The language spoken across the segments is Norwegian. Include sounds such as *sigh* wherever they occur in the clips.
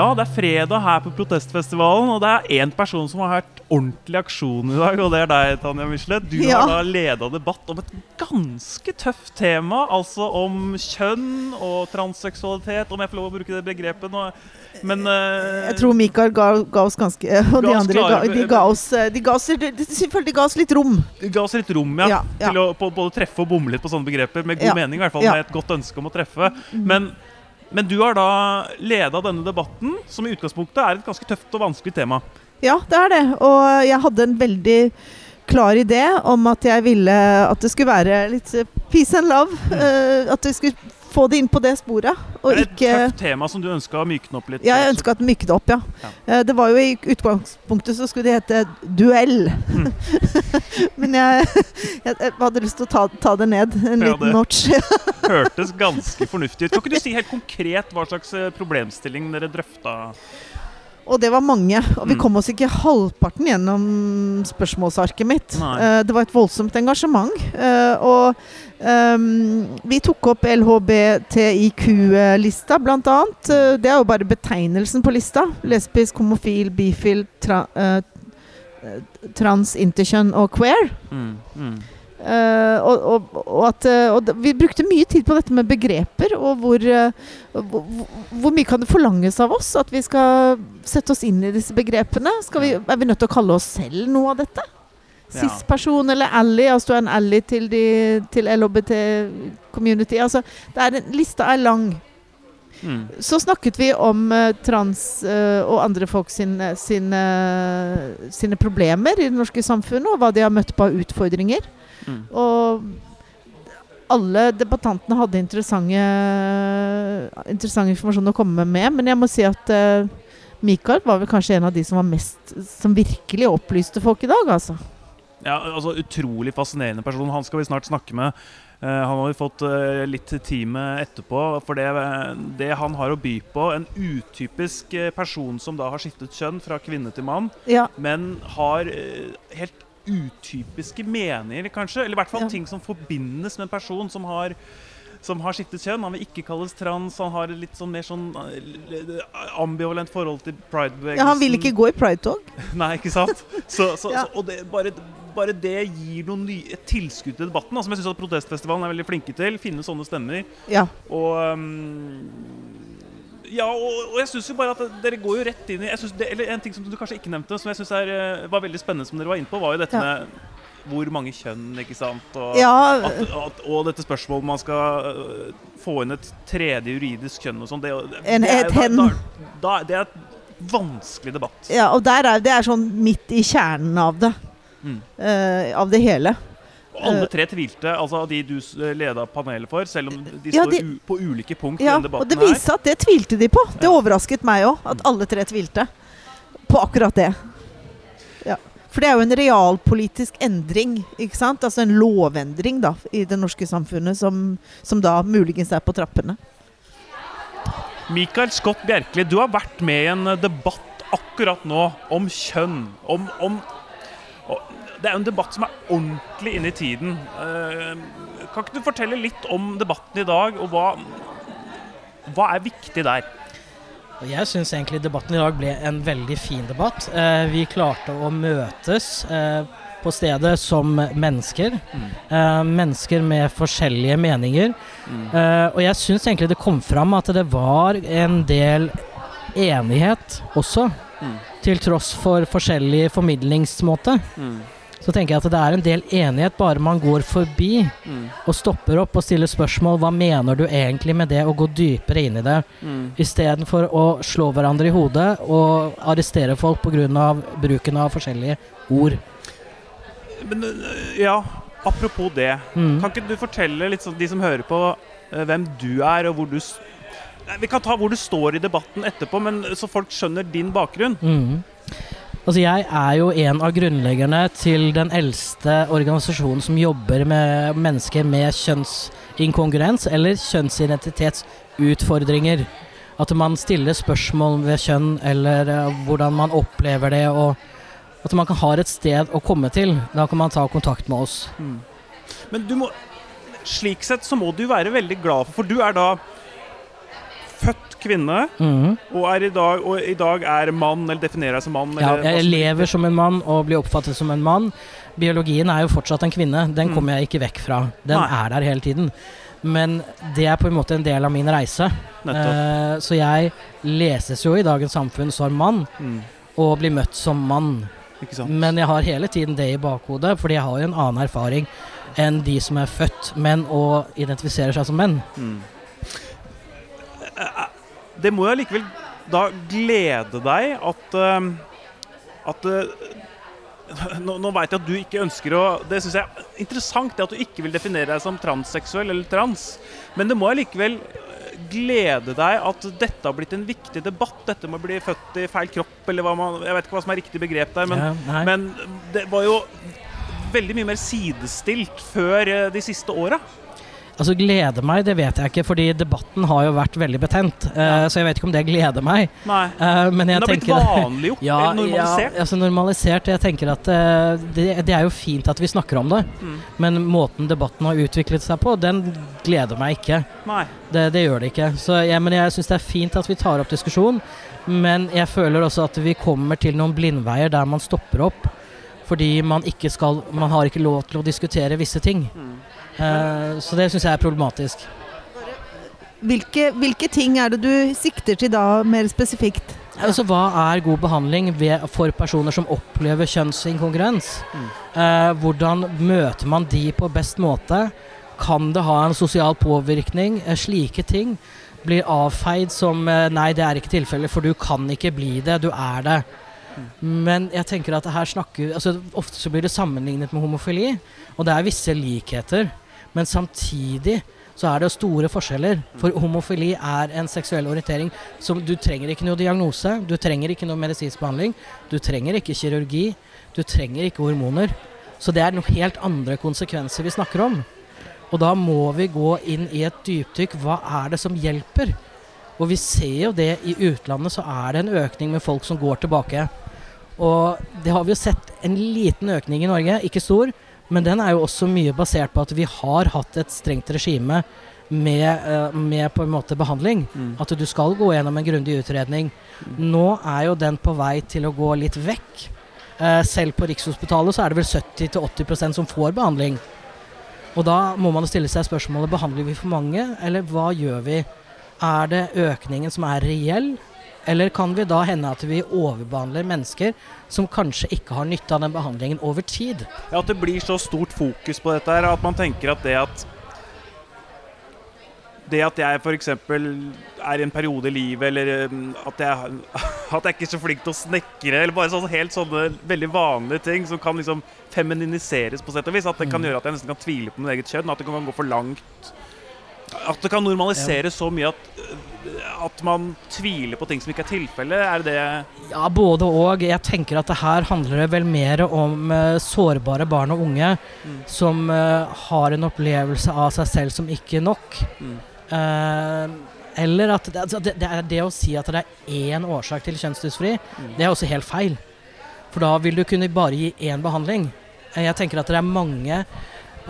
Ja, det er fredag her på protestfestivalen, og det er én person som har hørt ordentlig aksjon i dag, og det er deg, Tanja Michelet. Du Ja. har da leda debatt om et ganske tøft tema, altså om kjønn og transseksualitet, om jeg får lov å bruke det begrepet nå. Men uh, Jeg tror Mikael ga, ga oss ganske Og de Ga oss andre ga, de ga oss eh, De ga oss, de, de, selvfølgelig ga oss litt rom. De ga oss litt rom ja, Ja, ja. til å på, både treffe og bomme litt på sånne begreper, med god mening, i hvert fall med et godt ønske om å treffe. Men, men du har da leda denne debatten, som i utgangspunktet er et ganske tøft og vanskelig tema. Ja, det er det. Og jeg hadde en veldig klar idé om at jeg ville at det skulle være litt peace and love. *laughs* eh, at det skulle få det inn på det sporet. Og det er et ikke tøft tema som du ønska å mykne opp litt. Ja, jeg ønska at den myket opp, ja. Ja. Eh, Det var jo i utgangspunktet så skulle det hete duell. Mm. *laughs* Men jeg, jeg, jeg hadde lyst til å ta, ta det ned en Ja, liten *laughs* notch. hørtes ganske fornuftig ut. Kan ikke du si helt konkret hva slags eh, problemstilling dere drøfta? Og det var mange. Og vi Mm. kom oss ikke halvparten gjennom spørsmålsarket mitt. Eh, det var et voldsomt engasjement. Uh, og um, vi tok opp LHBTIQ-lista, blant annet. Eh, det er jo bare betegnelsen på lista. Lesbisk, homofil, bifil, tra, trans, interkjønn og queer. Mm, mm. Eh, og, og, at, eh, og vi brukte mye tid på dette med begreper, og hvor, eh, hvor, hvor mye kan det forlanges av oss at vi skal sette oss inn i disse begrepene? Vi, er vi nødt til å kalle oss selv noe av dette? Ja. Cis-person eller ally, altså du er en ally til, de, til LHBT-community. Altså, det er en, lista er lang. Mm. Så snakket vi om uh, trans uh, og andre folk sine, sine, sine problemer i det norske samfunnet, og hva de har møtt på av utfordringer. Mm. Og alle debattantene hadde interessant informasjon å komme med, men jeg må si at uh, Mikael var vel kanskje en av de som var mest Som virkelig opplyste folk i dag, altså. Ja, altså Utrolig fascinerende person. Han skal vi snart snakke med. Uh, han har vi fått uh, litt tid med etterpå. For det, det han har å by på En utypisk eh, person som da har skiftet kjønn fra kvinne til mann, Ja. men har uh, helt utypiske meninger, kanskje. Eller i hvert fall Ja. ting som forbindes med en person som har som har skiftet kjønn. Han vil ikke kalles trans. Han har litt sånn mer sånn eh, ambivalent forhold til pridebevegelsen. ja, han vil ikke gå i pridetog. *laughs* Nei, ikke sant? Så, så, Ja. så, og det, bare, bare det gir noen nye, et tilskudd til debatten, da, som jeg syns Protestfestivalen er veldig flinke til. Finne sånne stemmer. Ja. Og um, ja, og, og jeg synes jo bare at dere går jo rett inn i det, eller En ting som du kanskje ikke nevnte, som jeg synes var veldig spennende, som dere var inne på, var jo dette Ja. med hvor mange kjønn, ikke sant? Og, ja at, at, og dette spørsmålet om man skal øh, få inn et tredje juridisk kjønn og sånn. Det, det, En- det er et er vanskelig debatt. ja, og der er det er sånn midt i kjernen av det. Mm. Uh, av det hele. Alle tre tvilte, altså de du s- leda panelet for, selv om de Ja, står de- på ulike punkt Ja, i denne og det debatten viste seg at det tvilte de på. Det overrasket meg òg, at alle tre tvilte på akkurat det. Ja. For det er jo en realpolitisk endring, ikke sant? Altså en lovendring da, i det norske samfunnet som, som da muligens er på trappene. Michael Mikael Scott Bjerkeli, du har vært med i en eh, debatt akkurat nå om kjønn. Om, om Det er jo en debatt som er ordentlig inne i tiden. Eh, kan ikke du fortelle litt om debatten i dag, og hva, hva er viktig der? Jeg syns egentlig debatten i dag ble en veldig fin debatt. Eh, vi klarte å møtes eh, på stedet som mennesker. Eh, mennesker med forskjellige meninger. Eh, og jeg syns egentlig det kom fram at det var en del enighet også. Mm. Til tross for forskjellig formidlingsmåte. Så tenker jeg at det er en del enighet bare man går forbi og stopper opp og stiller spørsmål. Hva mener du egentlig med det, og gå dypere inn i det. Istedenfor å slå hverandre i hodet og arrestere folk pga. bruken av forskjellige ord. Men øh, ja, apropos det. Mm. Kan ikke du fortelle litt sånn de som hører på, øh, hvem du er, og hvor du Vi kan ta hvor du står i debatten etterpå, men så folk skjønner din bakgrunn. Mhm. Altså jeg er jo en av grunnleggerne til den eldste organisasjonen som jobber med mennesker med kjønnsinkongruens eller kjønnsidentitetsutfordringer. At man stiller spørsmål ved kjønn eller eh, hvordan man opplever det, og at man kan ha et sted å komme til. Da kan man ta kontakt med oss. Men du må Slik sett så må du være veldig glad for For du er da født kvinne, mm. og, er i, dag, og i dag er mann, eller definerer deg som mann. Ja, jeg lever som en mann og blir oppfattet som en mann. Biologien er jo fortsatt en kvinne. Den Mm. kommer jeg ikke vekk fra. Den Nei. er der hele tiden. Men det er på en måte en del av min reise. Eh, så jeg leses jo i dagens samfunn som mann, Mm, og blir møtt som mann. ikke sant? Men jeg har hele tiden det i bakhodet, fordi jeg har jo en annen erfaring enn de som er født menn og identifiserer seg som menn. Mm. Det må jo allikevel da glede deg at eh, At eh, nå, nå veit jeg at du ikke ønsker å Det syns jeg er interessant, det at du ikke vil definere deg som transseksuell eller trans. Men det må allikevel eh, glede deg at dette har blitt en viktig debatt. Dette med å bli født i feil kropp, eller hva man Jeg vet ikke hva som er riktig begrep der, men Ja, men det var jo veldig mye mer sidestilt før eh, de siste åra. Altså glede meg, det vet jeg ikke, fordi debatten har jo vært veldig betent. eh, Så jeg vet ikke om det gleder meg. Nei. Uh, men jeg Den har blitt vanlig vanliggjort? *laughs* Ja, normalisert? Ja, altså normalisert. Jeg tenker at uh, det, det er jo fint at vi snakker om det, Mm. men måten debatten har utviklet seg på, den gleder meg ikke. Det, det gjør det ikke. Så ja, men jeg syns det er fint at vi tar opp diskusjon, men jeg føler også at vi kommer til noen blindveier der man stopper opp. Fordi man ikke skal Man har ikke lov til å diskutere visse ting. Mm. Eh, så det syns jeg er problematisk. Hvilke, hvilke ting er det du sikter til da, mer spesifikt? Altså, hva er god behandling ved, for personer som opplever kjønnsinkongruens? Mm. Eh, hvordan møter man de på best måte? Kan det ha en sosial påvirkning? Eh, slike ting blir avfeid som eh, nei, det er ikke tilfellet, for du kan ikke bli det, du er det. Men jeg tenker at her snakker altså Ofte så blir det sammenlignet med homofili, og det er visse likheter. Men samtidig så er det store forskjeller. For homofili er en seksuell orientering som du trenger ikke noe diagnose, du trenger ikke noe medisinsk behandling, du trenger ikke kirurgi, du trenger ikke hormoner. Så det er noen helt andre konsekvenser vi snakker om. Og da må vi gå inn i et dypdykk. Hva er det som hjelper? Og vi ser jo det i utlandet, så er det en økning med folk som går tilbake. Og det har vi jo sett en liten økning i Norge, ikke stor, men den er jo også mye basert på at vi har hatt et strengt regime med, eh, med på en måte behandling. Mm. At du skal gå gjennom en grundig utredning. Nå er jo den på vei til å gå litt vekk. Eh, selv på Rikshospitalet så er det vel 70-80% som får behandling. Og da må man stille seg spørsmålet behandler vi for mange, eller hva gjør vi? Er det økningen som er reell, eller kan vi da hende at vi overbehandler mennesker som kanskje ikke har nytte av den behandlingen over tid? Ja, At det blir så stort fokus på dette her, at man tenker at det at det at jeg f.eks. er i en periode i livet, eller um, at jeg, *laughs* at jeg ikke er så flink til å snekre, eller bare sånne helt sånne veldig vanlige ting som kan liksom femininiseres på sett og vis, at det kan Mm. gjøre at jeg nesten kan tvile på mitt eget kjønn, at det kan gå for langt. At det kan normaliseres så mye at, uh, at man tviler på ting som ikke er tilfellet. Er det det Ja, både og. Jeg tenker at det her handler det vel mer om eh, sårbare barn og unge Mm. som eh, har en opplevelse av seg selv som ikke nok. Mm. Uh, eller at det, altså det, det, er det å si at det er én årsak til kjønnsdysfri, Mm. det er også helt feil. For da vil du kunne bare gi én behandling. Eh, Jeg tenker at det er mange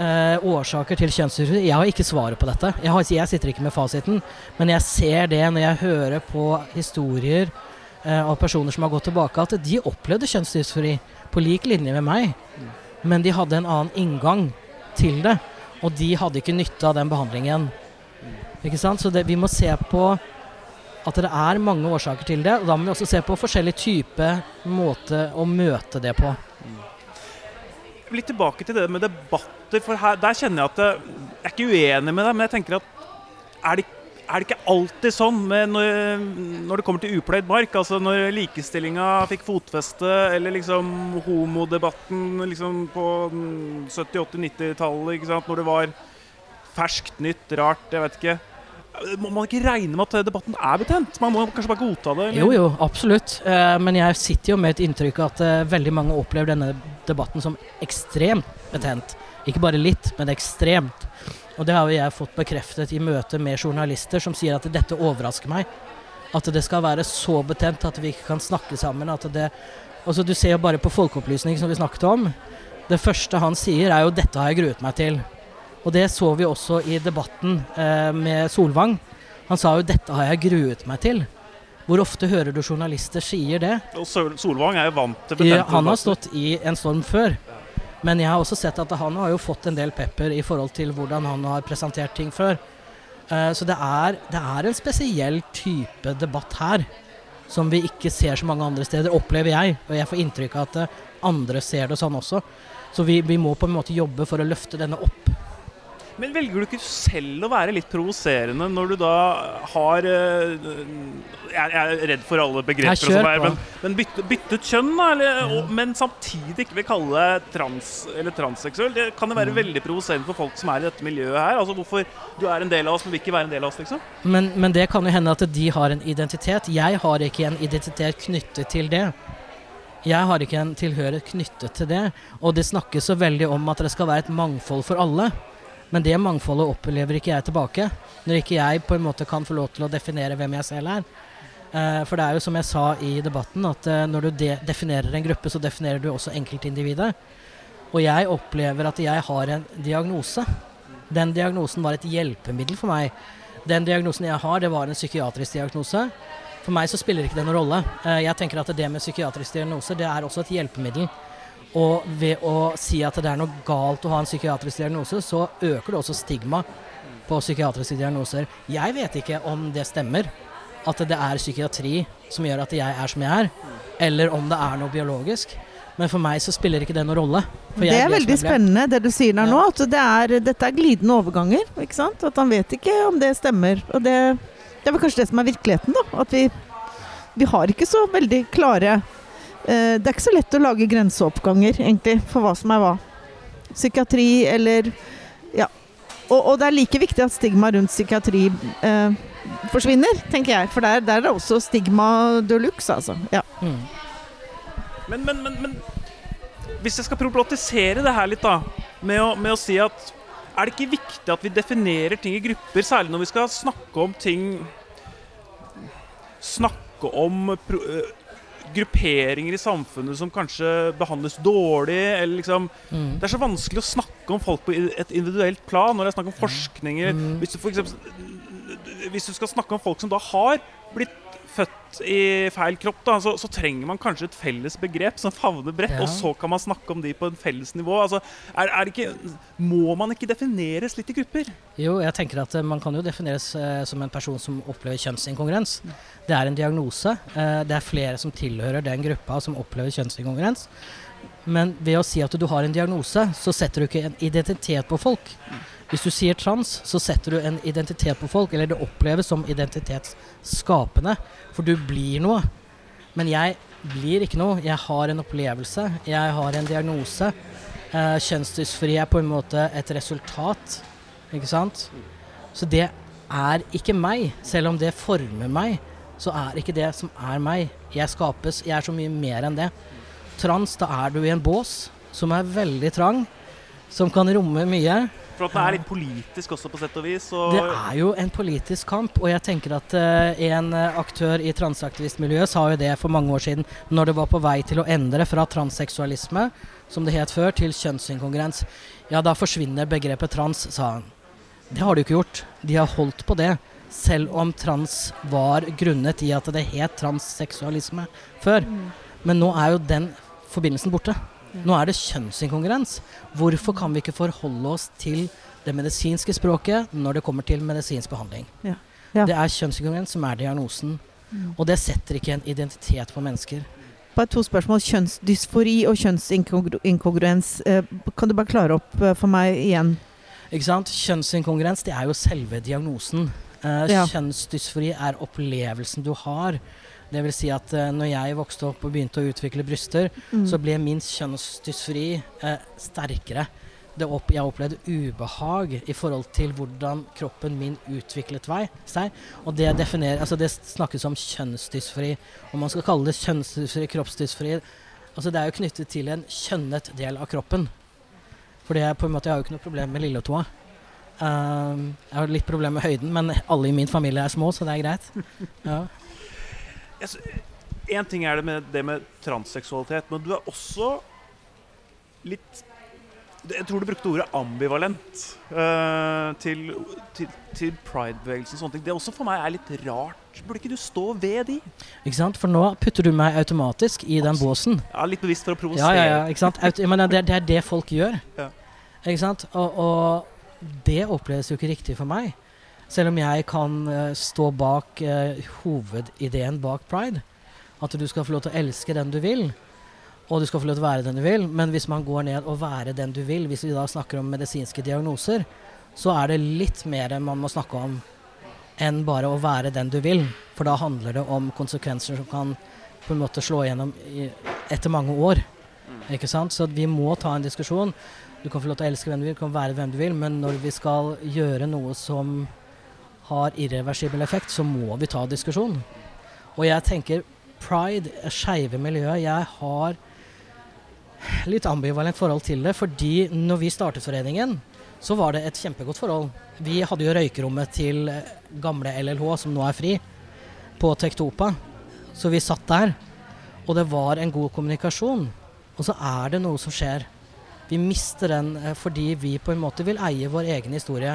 eh, årsaker til kjønnsdysfori. Jeg har ikke svaret på dette. Jeg, har, jeg sitter ikke med fasiten. Men jeg ser det når jeg hører på historier eh, av personer som har gått tilbake, at de opplevde kjønnsdysfori på lik linje med meg. Men de hadde en annen inngang til det. Og de hadde ikke nytte av den behandlingen. Ikke sant? Så det, vi må se på at det er mange årsaker til det. Og da må vi også se på forskjellig type måte å møte det på. Litt tilbake til det med debatter, for her, der kjenner jeg at eh, Jeg er ikke uenig med deg, men jeg tenker at er det, er det ikke alltid sånn når, når det kommer til upløyd mark? Altså når likestillinga fikk fotfeste, eller liksom homodebatten liksom på mm, 70-, 80-, 90-tallet, ikke sant? når det var ferskt, nytt, rart, jeg vet ikke. Må man ikke regne med at debatten er betent? Man må kanskje bare godta det? eller? Jo, jo, absolutt. Eh, men jeg sitter jo med et inntrykk av at eh, veldig mange opplever denne debatten som ekstremt betent. Ikke bare litt, men ekstremt. Og det har jo jeg fått bekreftet i møte med journalister som sier at dette overrasker meg. At det skal være så betent at vi ikke kan snakke sammen. At det altså Du ser jo bare på folkeopplysning, som vi snakket om. Det første han sier, er jo 'dette har jeg gruet meg til'. Og det så vi også i debatten eh, med Solvang. Han sa jo 'dette har jeg gruet meg til'. Hvor ofte hører du journalister sier det? Og Solvang er jo vant til Ja, betente han har stått i en storm før. Men jeg har også sett at han har jo fått en del pepper i forhold til hvordan han har presentert ting før. Eh, så det er, det er en spesiell type debatt her som vi ikke ser så mange andre steder, opplever jeg. Og jeg får inntrykk av at eh, andre ser det sånn også. Så vi, vi må på en måte jobbe for å løfte denne opp. Men velger du ikke selv å være litt provoserende når du da har eh, Jeg er redd for alle begreper, og sånt, men, men bytte, byttet kjønn, da? Eller, og, men samtidig ikke vil kalle deg trans eller transseksuell. Det kan jo være veldig provoserende for folk som er i dette miljøet her. Altså Hvorfor du er en del av oss, men vil ikke være en del av oss, liksom. Men, men det kan jo hende at de har en identitet. Jeg har ikke en identitet knyttet til det. Jeg har ikke en tilhørighet knyttet til det. Og det snakkes så veldig om at det skal være et mangfold for alle. Men det mangfoldet opplever ikke jeg tilbake. Når ikke jeg på en måte kan få lov til å definere hvem jeg selv er. Uh, for det er jo som jeg sa i debatten, at uh, når du de definerer en gruppe, så definerer du også enkeltindividet. Og jeg opplever at jeg har en diagnose. Den diagnosen var et hjelpemiddel for meg. Den diagnosen jeg har, det var en psykiatrisk diagnose. For meg så spiller ikke det noen rolle. Eh, Jeg tenker at det med psykiatrisk diagnose, det er også et hjelpemiddel. Og ved å si at det er noe galt å ha en psykiatrisk diagnose, så øker det også stigma på psykiatriske diagnoser. Jeg vet ikke om det stemmer, at det er psykiatri som gjør at jeg er som jeg er, eller om det er noe biologisk. Men for meg så spiller ikke det noen rolle. Det er veldig spennende det du sier der Ja. nå. At det er, dette er glidende overganger. ikke sant? At han vet ikke om det stemmer. Og det, det er vel kanskje det som er virkeligheten, da. At vi, vi har ikke så veldig klare Det er ikke så lett å lage grenseoppganger, egentlig, for hva som er hva. Psykiatri eller Ja. Og, og det er like viktig at stigma rundt psykiatri eh, forsvinner, tenker jeg. For der, der er det også stigma de luxe, altså. Ja. Mm. Men, men, men, men hvis jeg skal problematisere det her litt, da, med å, med å si at er det ikke viktig at vi definerer ting i grupper, særlig når vi skal snakke om ting Snakke om eh, grupperinger i samfunnet som kanskje behandles dårlig, eller liksom Mm. Det er så vanskelig å snakke om folk på et individuelt plan når det er snakk om forskninger. Mm. Hvis, du for eksempel, hvis du skal snakke om folk som da har blitt født i feil kropp, da, så, så trenger man kanskje et felles begrep som favner bredt, Ja. og så kan man snakke om de på en felles nivå. Altså, er, er ikke, må man ikke defineres litt i grupper? Jo, jeg tenker at eh, man kan jo defineres eh, som en person som opplever kjønnsinkongruens. Det er en diagnose. Eh, det er flere som tilhører den gruppa som opplever kjønnsinkongruens. Men ved å si at du har en diagnose, så setter du ikke en identitet på folk. Hvis du sier trans, så setter du en identitet på folk, eller det oppleves som identitetsskapende. For du blir noe. Men jeg blir ikke noe. Jeg har en opplevelse. Jeg har en diagnose. Eh, kjønnsdysfori er på en måte et resultat. Ikke sant? Så det er ikke meg. Selv om det former meg, så er ikke det som er meg. Jeg skapes. Jeg er så mye mer enn det. Trans, da er du i en bås som er veldig trang, som kan romme mye. For at det er litt politisk også, på sett og vis. Og Det er jo en politisk kamp, og jeg tenker at uh, en eh, aktør i transaktivistmiljøet sa jo det for mange år siden, når det var på vei til å endre fra transseksualisme, som det het før, til kjønnsinkongruens. Ja, da forsvinner begrepet trans, sa han. Det har de jo ikke gjort. De har holdt på det. Selv om trans var grunnet i at det het transseksualisme før. Men nå er jo den forbindelsen borte. Nå er det kjønnsinkongruens. Hvorfor kan vi ikke forholde oss til det medisinske språket når det kommer til medisinsk behandling? Ja. Ja. Det er kjønnsinkongruens som er diagnosen. Og det setter ikke en identitet på mennesker. Bare to spørsmål. Kjønnsdysfori og kjønnsinkongruens. Eh, kan du bare klare opp eh, for meg igjen? Ikke sant? Kjønnsinkongruens det er jo selve diagnosen. Eh, Ja. Kjønnsdysfori er opplevelsen du har. Det vil si at uh, når jeg vokste opp og begynte å utvikle bryster, Mm. så ble min kjønnsdysfori uh, sterkere. Det opp, jeg opplevde ubehag i forhold til hvordan kroppen min utviklet vei, seg. Og det, altså det snakkes om kjønnsdysfori. Om man skal kalle det kjønnsdysfori, kroppsdysfori altså Det er jo knyttet til en kjønnet del av kroppen. For det er på en måte, jeg har jo ikke noe problem med lilletåa. Um, jeg har litt problem med høyden, men alle i min familie er små, så det er greit. Ja. Én ting er det med, det med transseksualitet, men du er også litt Jeg tror du brukte ordet ambivalent uh, til, til, til pride-bevegelsen. og sånne ting. Det også for meg er litt rart. Burde ikke du stå ved de? Ikke sant? For nå putter du meg automatisk i den båsen. Ja, Litt bevisst for å provosere. Ja, ja, ja, ikke sant? Aut men det, det, er det folk gjør. Ja. Ikke sant? Og, og, det oppleves jo ikke riktig for meg. Selv om jeg kan uh, stå bak uh, hovedideen bak pride. At du skal få lov til å elske den du vil og du skal få lov til å være den du vil. Men hvis man går ned og være den du vil, hvis vi da snakker om medisinske diagnoser, så er det litt mer man må snakke om enn bare å være den du vil. For da handler det om konsekvenser som kan på en måte slå igjennom i, etter mange år. Mm. Ikke sant? Så vi må ta en diskusjon. Du kan få lov til å elske hvem du vil, du kan være hvem du vil, men når vi skal gjøre noe som har irreversibel effekt, så må vi ta diskusjon. Og jeg tenker pride, skeive miljøet Jeg har litt ambivalent forhold til det. Fordi når vi startet foreningen, så var det et kjempegodt forhold. Vi hadde jo røykerommet til gamle LLH, som nå er fri, på Tektopa. Så vi satt der. Og det var en god kommunikasjon. Og så er det noe som skjer. Vi mister den eh, fordi vi på en måte vil eie vår egen historie.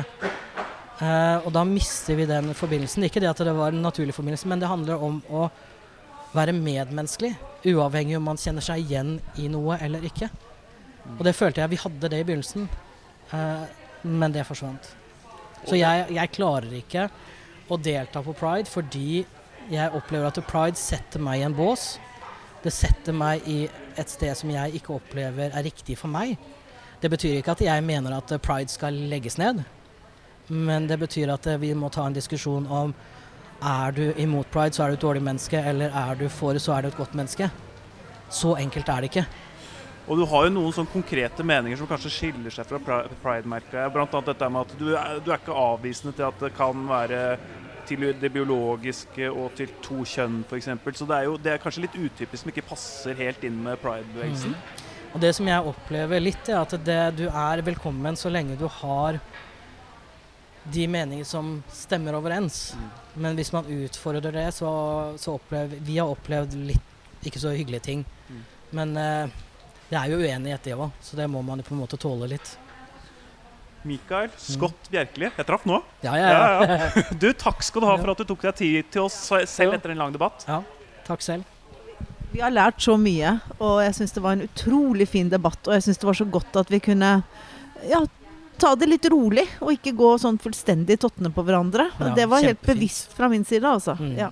Uh, og da mister vi den forbindelsen. Ikke det at det var en naturlig forbindelse, men det handler om å være medmenneskelig. Uavhengig om man kjenner seg igjen i noe eller ikke. Og det følte jeg vi hadde det i begynnelsen, uh, men det forsvant. Så jeg, jeg, klarer ikke å delta på pride fordi jeg opplever at pride setter meg i en bås. Det setter meg i et sted som jeg ikke opplever er riktig for meg. Det betyr ikke at jeg mener at pride skal legges ned, men det betyr at vi må ta en diskusjon om er du imot pride, så er du et dårlig menneske, eller er du for, så er du et godt menneske. Så enkelt er det ikke. Og du har jo noen sånn konkrete meninger som kanskje skiller seg fra pride-merket. Bl.a. dette med at du er, du er, ikke avvisende til at det kan være til det biologiske og til to kjønn f.eks. Så det er jo det er kanskje litt utypisk som ikke passer helt inn med pride-bevegelsen. Mm. Og Det som jeg opplever litt, er at det, du er velkommen så lenge du har de meninger som stemmer overens. Mm. Men hvis man utfordrer det, så, så opplever Vi har opplevd litt ikke så hyggelige ting. Mm. Men eh, det er jo uenighet, det òg, så det må man på en måte tåle litt. Mikael Scott Bjerkeli. Jeg traff nå. Ja, ja, ja. ja, *laughs* Du, takk skal du ha for at du tok deg tid til oss selv etter en lang debatt. Ja, takk selv. Vi har lært så mye, og jeg syns det var en utrolig fin debatt. Og jeg syns det var så godt at vi kunne ja, ta det litt rolig, og ikke gå sånn fullstendig tottene på hverandre. Ja, det var helt bevisst fra min side, altså. Mm. Ja.